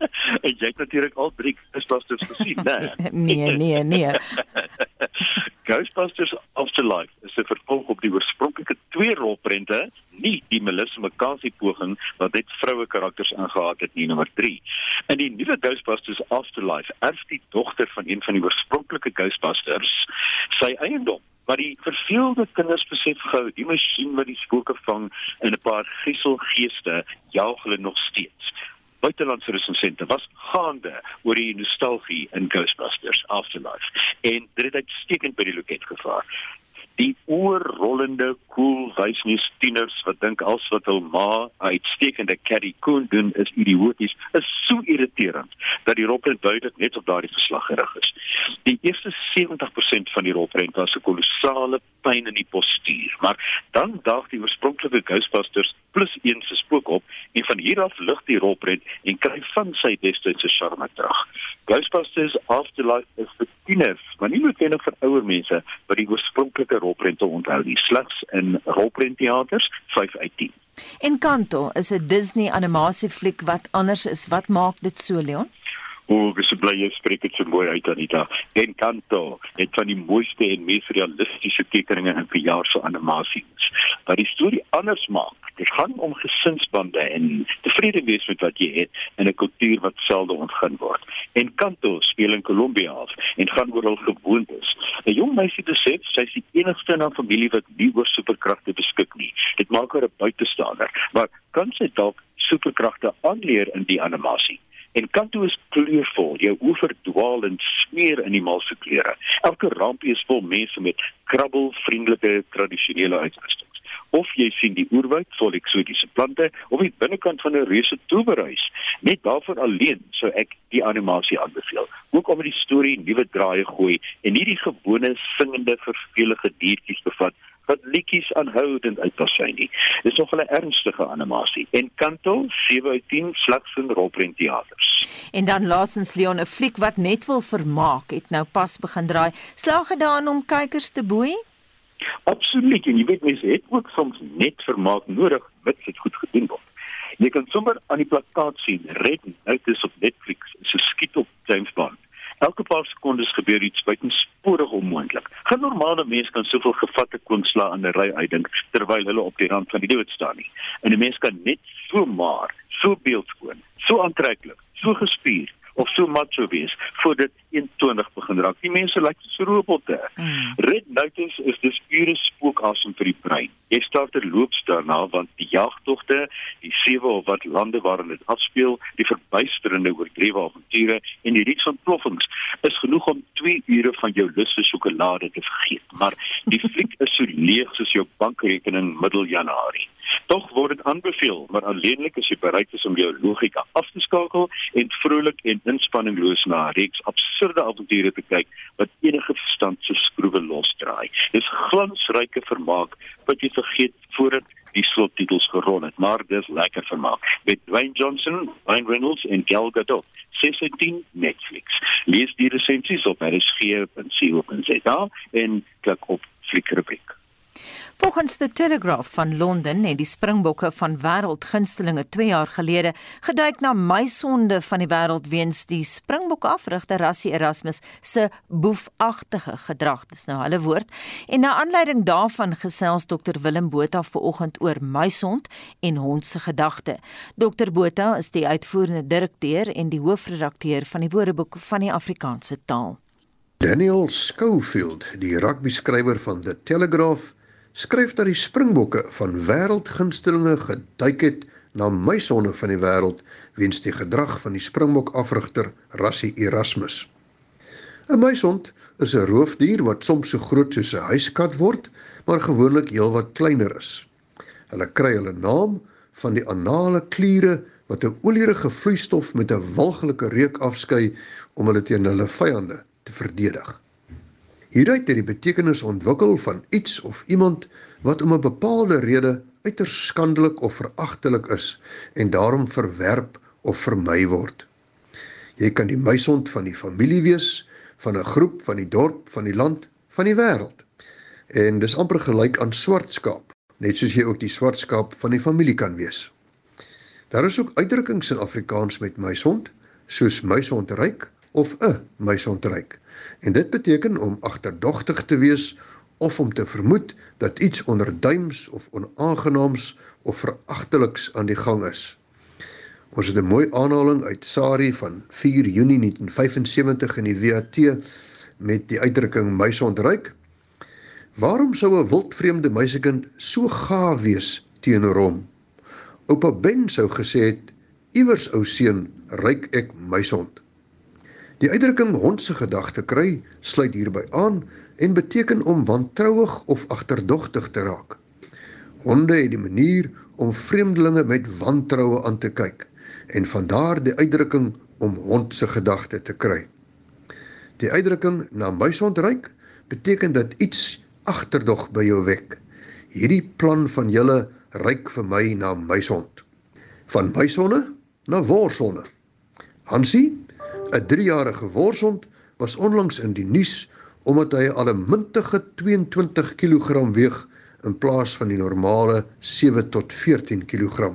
en jy het natuurlik al 3 Ghostbusters gesien, né? nee, nee, nee. Ghostbusters Afterlife is 'n vervolg op die oorspronklike twee rolprente nie die Melissa McCarthy poging wat net vroue karakters ingehaat het nie nommer 3. In die nuwe Ghostbusters Afterlife erf die dogter van een van die oorspronklike Ghostbusters sy eiendom maar die verveelde kinders besef gou die masjien wat die spooke vang in 'n paar grieselgeeste jaag hulle nog steeds buitelandse resensente was gaande oor die nostalgie in Ghostbusters Afterlife. En dit het uitstekend by die loket gevaar. Die oorrollende cool wysnuus tieners wat dink als wat hul ma uitstekende Carrie Coon doen is idioties. Is so irriterend dat die rolprent duidelik net op daardie verslag gerig is. Die eerste 70% van die rolprent was 'n kolossale pyn in die postuur, maar dan daag die oorspronklike Ghostbusters plus 1 se spook op van hier af lig die rolprent en kry van sy destydse charme terug. Ghostbusters Afterlife is vir tieners, maar nie noodwendig vir ouer mense wat die oorspronklike rolprente onthou nie, slegs in rolprentteaters 5 uit 10. Encanto is 'n Disney animasiefliek wat anders is. Wat maak dit so, Leon? O, ek is bly jy spreek dit so mooi uit Anita. Encanto, het van die mooiste en mees realistiese tekeninge in verjaar se animasies. Wat die storie anders maak, dit gaan om gesinsbande en tevrede wees met wat jy het in 'n kultuur wat selde ontgin word. Encanto speel in Kolombia af en gaan oor hul gewoontes. 'n Jong meisie besef sy is die enigste in haar familie wat nie oor superkragte beskik nie. Dit maak haar 'n buitestander, maar kan sy dalk superkragte aanleer in die animasie? En Kanto is kleurvol. Jou oë verdwaal en smeer in die malse kleure. Elke rampie is vol mense met krabbelvriendelike tradisionele uitrusting. Of jy sien die oerwoud vol eksotiese plante of die binnekant van 'n reuse towerhuis. Net daarvoor alleen sou ek die animasie aanbeveel. Ook omdat die storie nuwe draaie gooi en nie die gewone singende vervelige diertjies bevat wat liedjies aanhoudend uitpassy nie. Dis nog 'n ernstige animasie. En Kanto 7 uit 10 slegs in rolprent teaters. En dan laasens Leon 'n fliek wat net wil vermaak het nou pas begin draai. Slaag gedaan om kykers te boei? Absoluut. En jy weet mense het ook soms net vermaak nodig mits dit goed gedoen word. Jy kan sommer aan die plakkaat sien Red Notice op Netflix 'n skiet op James Bond. Elke paar sekondes gebeur iets buitensporig onmoontlik. Geen normale mens kan soveel gevatte kwinksla aan 'n ry uitdink terwyl hulle op die rand van die dood staan nie. En 'n mens kan net so maar, so beeldskoon, so aantreklik, so gespierd of so macho wees voordat 21 begin raak. Die mense lyk so robotte. Mm. Red Notice is dis pure spookasem vir die brein. Jy start terloops daarna want die jagtogte, die sewe of wat lande waarin dit afspeel, die verbuisterende oordrewe avonture en die reeks van ploffings is genoeg om 2 ure van jou lus vir sjokolade te vergeet. Maar die fliek is so leeg soos jou bankrekening middel Januarie. Tog word dit aanbeveel, maar alleenlik as jy bereid is om jou logika af te skakel en vrolik en inspanningloos na 'n reeks absurde avonture te kyk wat enige verstand se skroewe losdraai. Dis glansryke vermaak wat jy vergeet voordat die slottitels gerol het, maar dis lekker vermaak. Met Dwayne Johnson, Ryan Reynolds en Gal Gadot. 16 Netflix. Lees die resensies op rsg.co.za en klik op fliekrubriek. Volgens The Telegraph van Londen het die Springbokke van wêreldgunstelinge 2 jaar gelede geduik na meisonde van die wêreld weens die Springbok afrigter Rassie Erasmus se boefagtige gedrag. Dis nou hulle woord. En na aanleiding daarvan gesels Dr Willem Botha vanoggend oor meisond en hond se gedagte. Dr Botha is die uitvoerende direkteur en die hoofredakteur van die Woordeboek van die Afrikaanse taal. Daniel Schofield, die rugby skrywer van The Telegraph skryf dat die Springbokke van wêreldgunstelinge geduik het na muisonde van die wêreld weens die gedrag van die Springbok afrigter Rassie Erasmus. 'n Muisond is 'n roofdier wat soms so groot soos 'n huiskat word, maar gewoonlik heelwat kleiner is. Hulle kry hulle naam van die anale kliere wat 'n olierige vloeistof met 'n walglike reuk afskei om hulle teen hulle vyande te verdedig. Hieruit het die betekenis ontwikkel van iets of iemand wat om 'n bepaalde rede uiters skandelik of veragtelik is en daarom verwerp of vermy word. Jy kan die muisond van die familie wees, van 'n groep, van die dorp, van die land, van die wêreld. En dis amper gelyk aan swart skaap, net soos jy ook die swart skaap van die familie kan wees. Daar is ook uitdrukkings in Afrikaans met muisond, soos muisondryk of 'n muisondryk. En dit beteken om agterdogtig te wees of om te vermoed dat iets onderduims of onaangenaams of verachteliks aan die gang is. Ons het 'n mooi aanhaling uit Sari van 4 Junie 1975 in die WAT met die uitdrukking muisondryk. Waarom sou 'n wildvreemde meisiekind so gaaf wees teenoor hom? Oupa Ben sou gesê het: "Iewers ou seun, ryk ek muisond." Die uitdrukking hond se gedagte kry sluit hierby aan en beteken om wantrouig of agterdogtig te raak. Honde het die manier om vreemdelinge met wantroue aan te kyk en van daar die uitdrukking om hond se gedagte te kry. Die uitdrukking na muishond ryk beteken dat iets agterdog by jou wek. Hierdie plan van julle ryk vir my na muishond. Van muishonde na worshonde. Hansie, 'n 3-jarige worshond, was onlangs in die nuus omdat hy al 'n mintige 22 kg weeg in plaas van die normale 7 tot 14 kg.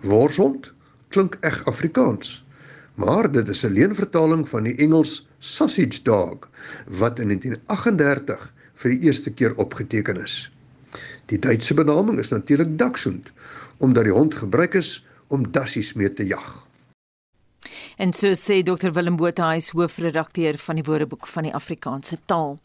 Worshond klink eg Afrikaans, maar dit is 'n leenvertaling van die Engels sausage dog wat in 1938 vir die eerste keer opgeteken is. Die Duitse benaming is natuurlik dachshund omdat die hond gebruik is om dassies mee te jag. En so sê Dr Willem Botha, hy is hoofredakteur van die Woordeboek van die Afrikaanse taal.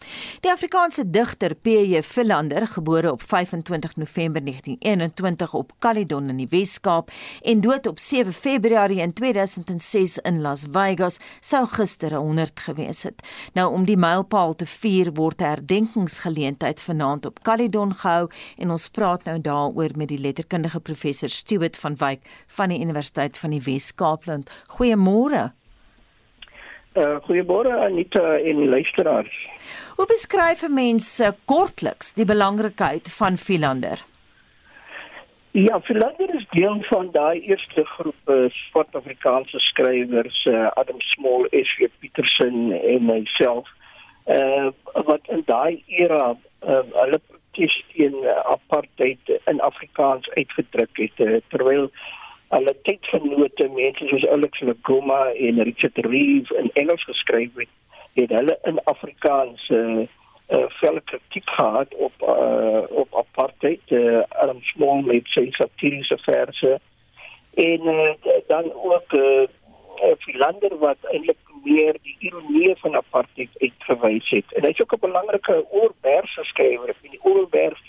Die Afrikaanse digter P.J. Philander, gebore op 25 November 1921 op Caledon in die Wes-Kaap en dood op 7 Februarie in 2006 in Las Vegas, sou gister 100 gewees het. Nou om die mylpaal te vier word 'n herdenkingsgeleentheid vanaand op Caledon gehou en ons praat nou daaroor met die letterkundige professor Stuart van Wyk van die Universiteit van die Wes-Kaapland. Goeiemôre goeiemôre. Uh goeiemôre Anita en luisteraars. Hoe beskryf 'n mens uh, kortliks die belangrikheid van Philander? Ja, Philander is deel van daai eerste groep uh, Suid-Afrikaanse skrywers, uh, Adam Small, S.W. Petersen en myself. Uh wat in daai era uh, hulle protes teen apartheid in Afrikaans uitgedruk het uh, terwyl hulle tydgenote mense soos Alex Lagoma en Richard Reeve in Engels geskryf het, het hulle in Afrikaans uh, uh fel kritiek gehad op uh op apartheid uh Adam Small met sy satiriese verse en uh, dan ook uh Philander wat eintlik meer die ironie van apartheid uitgewys het. En hy's ook 'n belangrike oorberg geskrywer en die oorberg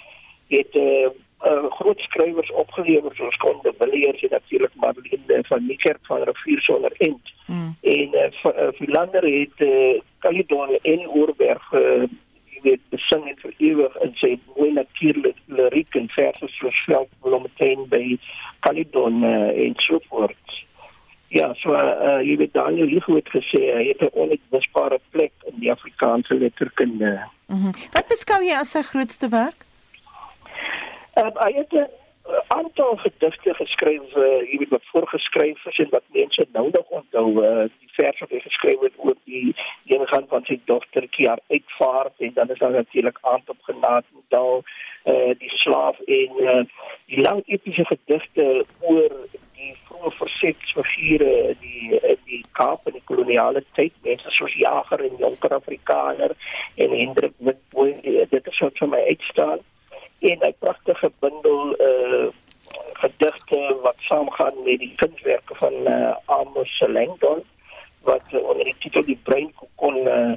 het uh uh, groot skrywers opgelewer soos Konde Villiers en natuurlik Marlene van Niekerk van Rivier sonder end. Mm. En uh, Philander het uh, Caledon en Oorberg uh, weet besing en vir ewig in sy mooi natuurlike liriek en verse soos Veld Bloemfontein by Caledon uh, en so voort. Ja, so uh, jy weet Daniel Hugo het gesê hy het 'n onuitwisbare plek in die Afrikaanse letterkunde. Mm -hmm. Wat beskou jy as sy grootste werk? Uh, hy het 'n aantal gedigte geskryf, uh, jy weet wat voorgeskryf is en wat mense nou nog onthou, uh, die vers wat hy geskryf het oor die ingaan van sy dogtertjie haar uitvaart en dan is daar natuurlik aand op genaat en dal uh, die slaaf en uh, die lang epiese gedigte oor die vroeë versetsfigure die die Kaap in die koloniale tyd mense soos Jager en Jonker Afrikaner en Hendrik Witbooi dit is wat vir my uitstaan en 'n pragtige bundel uh gedigte wat saamgaan met die kunswerke van uh, Amos Langdon wat uh, onder die titel die brein kon uh,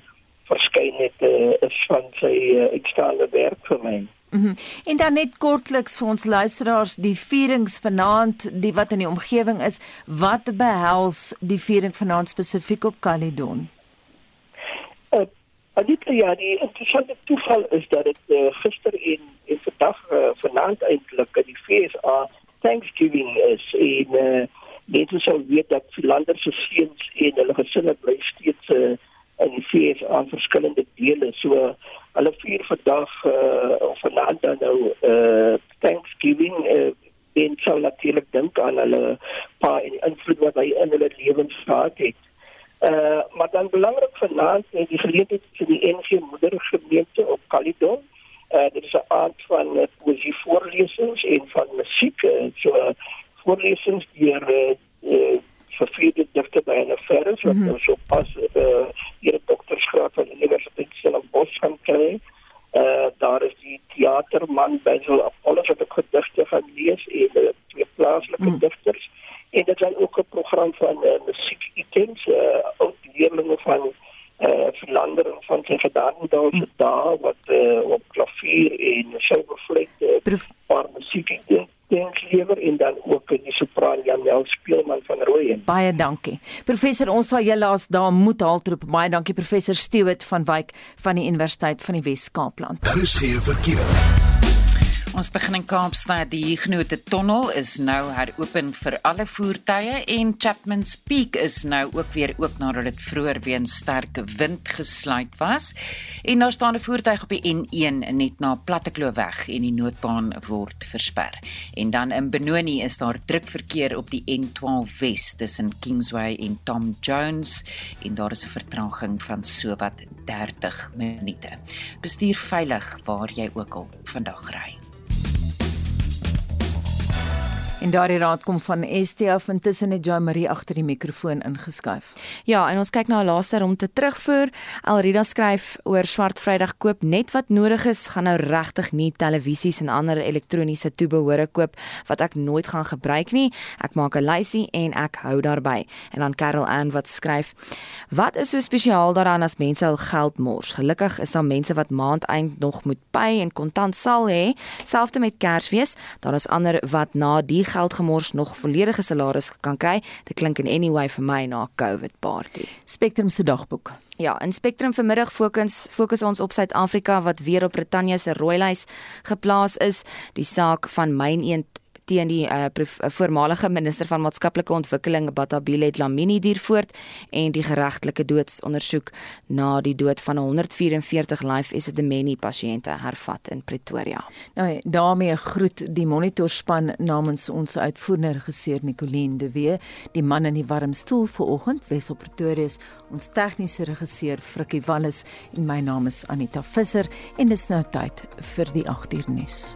verskyn het uh, is van sy uh, uitstaande werk vir my. Mm -hmm. En dan net kortliks vir ons luisteraars die vierings vanaand die wat in die omgewing is wat behels die viering vanaand spesifiek op Caledon. Uh, Anita, ja, die interessante toeval is dat dit uh, gister en en vandag uh, vanaand eintlik in die FSA Thanksgiving is en uh, mense sou weet dat Philander se seuns en hulle gesinne bly steeds uh, in die FSA verskillende dele. So hulle vier vandag uh, of vanaand dan nou uh, Thanksgiving uh, en sou natuurlik dink aan hulle pa en die invloed wat hy in hulle lewens gehad het. Uh, maar dan belangrijk vanaand is die gelegenheid van die NG Moedergemeente op Caledon. Uh, dit is een aard van uh, poëzie voorlezings en van muziek. Uh, so, uh, voorlezings die er uh, vervierde dichter bij een affaire is, wat mm -hmm. zo pas uh, hier een doktersgraad van de Universiteit Stellenbosch gaan krijgen. Uh daar is die teaterman Basil Apollos wat ek gedigte gaan lees en uh, twee plaaslike mm. digters en dit is ook 'n program van uh, musiek items uh, ook leerlinge van uh verandering van sy gedagte mm. daar wat uh, op klavier en silverfluit uh, paar musiek items lewer en dan ook die sopran Janel Speelman van Rooyen. Baie dankie. Professor, ons sal julle as daar moet haltroep. Baie dankie professor Stewart van Wyk van die Universiteit van die Wes-Kaapland. Daar is geen verkeer. Ons begin in Kaapstad. Die Huguenot Tunnel is nou heropen vir alle voertuie en Chapman's Peak is nou ook weer oop nadat dit vroeër weens sterk wind gesluit was. En daar staan 'n voertuig op die N1 net na Plattekloofweg en die noodbaan word versper. En dan in Benoni is daar druk verkeer op die N12 Wes tussen Kingsway en Tom Jones en daar is 'n vertraging van sowat 30 minute. Bestuur veilig waar jy ook al vandag ry. En daardie raad kom van Estia van tussen net Joe Marie agter die mikrofoon ingeskuif. Ja, en ons kyk na 'n laaste ronde terugvoer. Elrida skryf oor Swart Vrydag koop net wat nodig is, gaan nou regtig nie televisies en ander elektroniese toebehore koop wat ek nooit gaan gebruik nie. Ek maak 'n lysie en ek hou daarby. En dan Carol Ann wat skryf: "Wat is so spesiaal daaraan as mense hul geld mors? Gelukkig is daar mense wat maandeind nog moet pay en kontant sal hê, selfs met Kersfees. Daar is ander wat na die geld gemors nog volledige salaris kan kry. Dit klink in anyway vir my na 'n COVID party. Spectrum se dagboek. Ja, in Spectrum vanmiddag fokus fokus ons op Suid-Afrika wat weer op Brittanje se rooilys geplaas is. Die saak van myn teen die uh, voormalige minister van maatskaplike ontwikkeling Batabile Dlamini Diervoort en die geregtelike doodsondersoek na die dood van 144 life esidimeni pasiënte hervat in Pretoria. Nou daarmee groet die monitorspan namens ons uitvoerende regisseur Nicoline de Wee, die man in die warm stoel vanoggend Wes op Pretoria, ons tegniese regisseur Frikkie Wallis en my naam is Anita Visser en dis nou tyd vir die 8uur nuus.